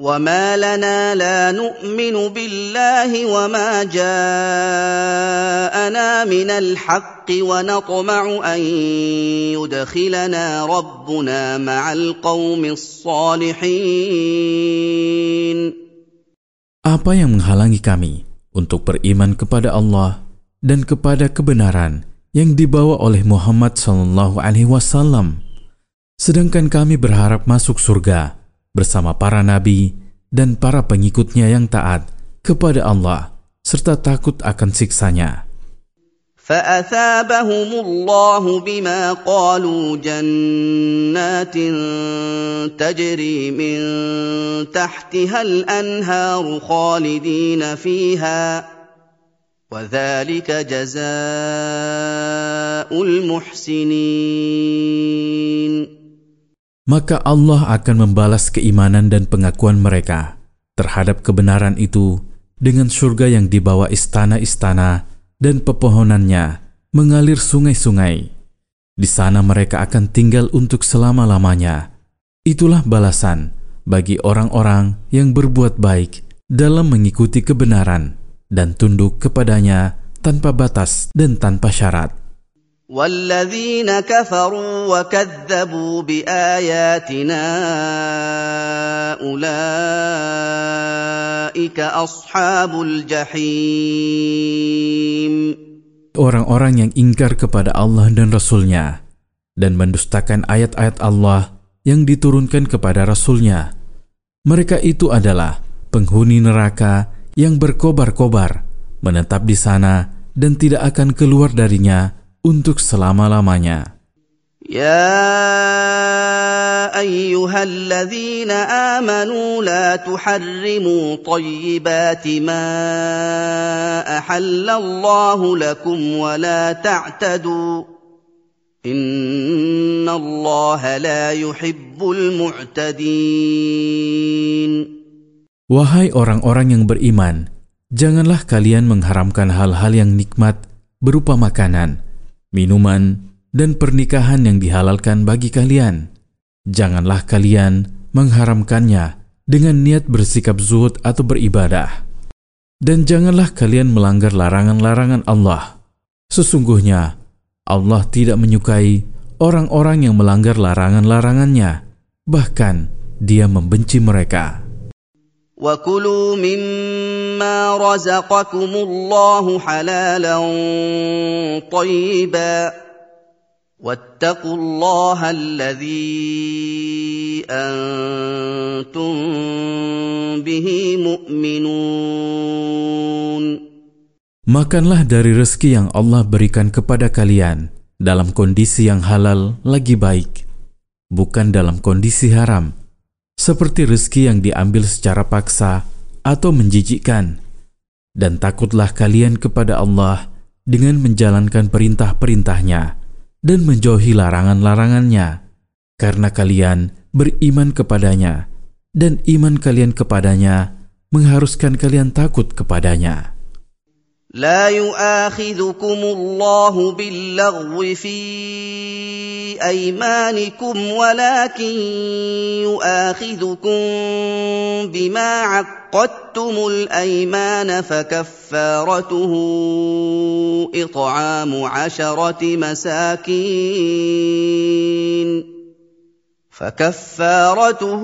وما لنا لا نؤمن بالله وما جاءنا من الحق ونطمع ان يدخلنا ربنا مع القوم الصالحين Apa yang menghalangi kami untuk beriman kepada Allah dan kepada kebenaran yang dibawa oleh Muhammad Sallallahu Alaihi Wasallam? Sedangkan kami berharap masuk surga bersama para nabi dan para pengikutnya yang taat kepada Allah serta takut akan siksanya. فأثابهم الله بما قالوا جنات تجري من تحتها الأنهار خالدين فيها وذلك جزاء المحسنين maka Allah akan membalas keimanan dan pengakuan mereka terhadap kebenaran itu dengan surga yang dibawa istana-istana dan pepohonannya mengalir sungai-sungai. Di sana mereka akan tinggal untuk selama-lamanya. Itulah balasan bagi orang-orang yang berbuat baik dalam mengikuti kebenaran dan tunduk kepadanya tanpa batas dan tanpa syarat. والذين كفروا وكذبوا باياتنا اولئك اصحاب الجحيم Orang-orang yang ingkar kepada Allah dan Rasul-Nya dan mendustakan ayat-ayat Allah yang diturunkan kepada Rasul-Nya, mereka itu adalah penghuni neraka yang berkobar-kobar, menetap di sana dan tidak akan keluar darinya untuk selama-lamanya. يا ايها الذين امنوا لا تحرموا طيبات ما احل الله لكم ولا تعتدوا ان الله لا يحب المعتدين Wahai orang-orang yang beriman, janganlah kalian mengharamkan hal-hal yang nikmat berupa makanan, minuman, dan pernikahan yang dihalalkan bagi kalian. Janganlah kalian mengharamkannya dengan niat bersikap zuhud atau beribadah. Dan janganlah kalian melanggar larangan-larangan Allah. Sesungguhnya Allah tidak menyukai orang-orang yang melanggar larangan-larangannya. Bahkan dia membenci mereka. وكلوا مما رزقكم الله حلالا طيبا واتقوا الله الذي انتم به مؤمنون Makanlah dari rezeki yang Allah berikan kepada kalian dalam kondisi yang halal lagi baik, bukan dalam kondisi haram, seperti rezeki yang diambil secara paksa atau menjijikkan. Dan takutlah kalian kepada Allah dengan menjalankan perintah-perintahnya dan menjauhi larangan-larangannya, karena kalian beriman kepadanya, dan iman kalian kepadanya mengharuskan kalian takut kepadanya. لا يؤاخذكم الله باللغو في أيمانكم ولكن يؤاخذكم بما عقدتم الأيمان فكفارته إطعام عشرة مساكين فكفارته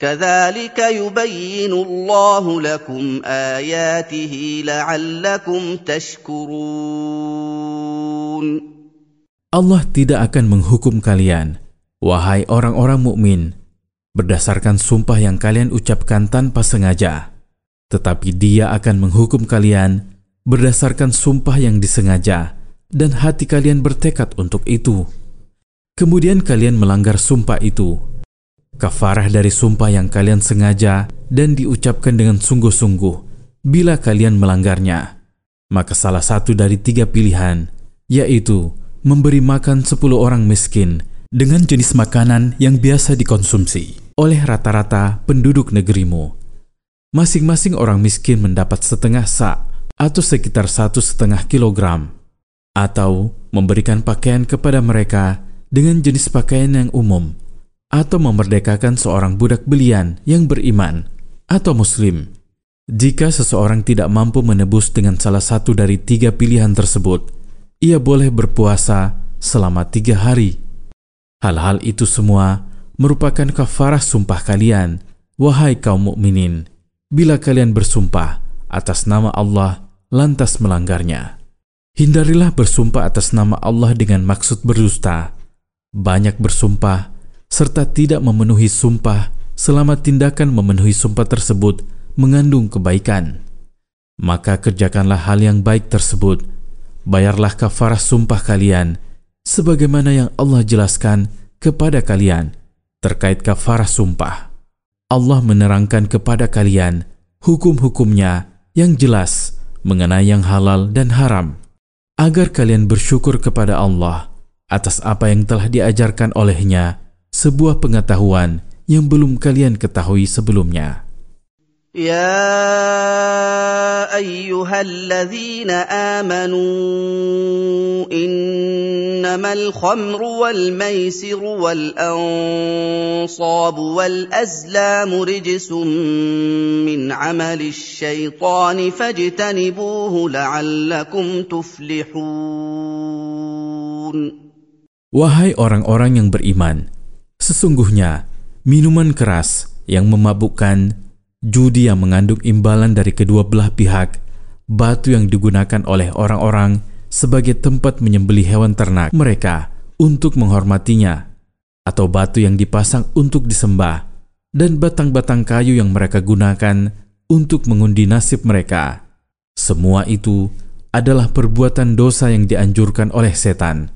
كذلك يبين الله لكم اياته لعلكم تشكرون Allah tidak akan menghukum kalian, wahai orang-orang mukmin, berdasarkan sumpah yang kalian ucapkan tanpa sengaja. Tetapi Dia akan menghukum kalian berdasarkan sumpah yang disengaja dan hati kalian bertekad untuk itu. Kemudian kalian melanggar sumpah itu. kafarah dari sumpah yang kalian sengaja dan diucapkan dengan sungguh-sungguh bila kalian melanggarnya. Maka salah satu dari tiga pilihan, yaitu memberi makan sepuluh orang miskin dengan jenis makanan yang biasa dikonsumsi oleh rata-rata penduduk negerimu. Masing-masing orang miskin mendapat setengah sak atau sekitar satu setengah kilogram, atau memberikan pakaian kepada mereka dengan jenis pakaian yang umum, atau memerdekakan seorang budak belian yang beriman atau muslim. Jika seseorang tidak mampu menebus dengan salah satu dari tiga pilihan tersebut, ia boleh berpuasa selama tiga hari. Hal-hal itu semua merupakan kafarah sumpah kalian, wahai kaum mukminin, bila kalian bersumpah atas nama Allah lantas melanggarnya. Hindarilah bersumpah atas nama Allah dengan maksud berdusta. Banyak bersumpah serta tidak memenuhi sumpah selama tindakan memenuhi sumpah tersebut mengandung kebaikan. Maka kerjakanlah hal yang baik tersebut. Bayarlah kafarah sumpah kalian sebagaimana yang Allah jelaskan kepada kalian terkait kafarah sumpah. Allah menerangkan kepada kalian hukum-hukumnya yang jelas mengenai yang halal dan haram, agar kalian bersyukur kepada Allah atas apa yang telah diajarkan olehnya, sebuah pengetahuan yang belum kalian ketahui sebelumnya. يا ايها الذين امنوا انما الخمر والميسر والانصاب والازلام رجس من عمل الشيطان فاجتنبوه لعلكم تفلحون Wahai orang-orang yang beriman, sesungguhnya minuman keras yang memabukkan judi yang mengandung imbalan dari kedua belah pihak, batu yang digunakan oleh orang-orang sebagai tempat menyembeli hewan ternak mereka untuk menghormatinya, atau batu yang dipasang untuk disembah, dan batang-batang kayu yang mereka gunakan untuk mengundi nasib mereka. Semua itu adalah perbuatan dosa yang dianjurkan oleh setan.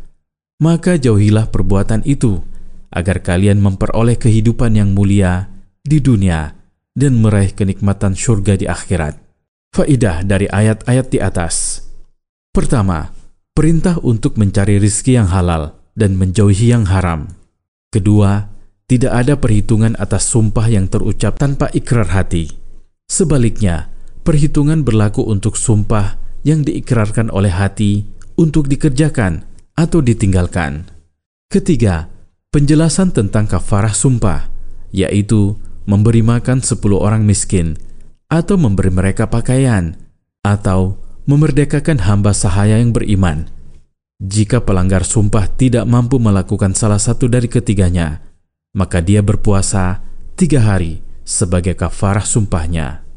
Maka jauhilah perbuatan itu, agar kalian memperoleh kehidupan yang mulia di dunia dan meraih kenikmatan surga di akhirat. Faidah dari ayat-ayat di atas. Pertama, perintah untuk mencari rizki yang halal dan menjauhi yang haram. Kedua, tidak ada perhitungan atas sumpah yang terucap tanpa ikrar hati. Sebaliknya, perhitungan berlaku untuk sumpah yang diikrarkan oleh hati untuk dikerjakan atau ditinggalkan. Ketiga, penjelasan tentang kafarah sumpah, yaitu memberi makan sepuluh orang miskin, atau memberi mereka pakaian, atau memerdekakan hamba sahaya yang beriman. Jika pelanggar sumpah tidak mampu melakukan salah satu dari ketiganya, maka dia berpuasa tiga hari sebagai kafarah sumpahnya.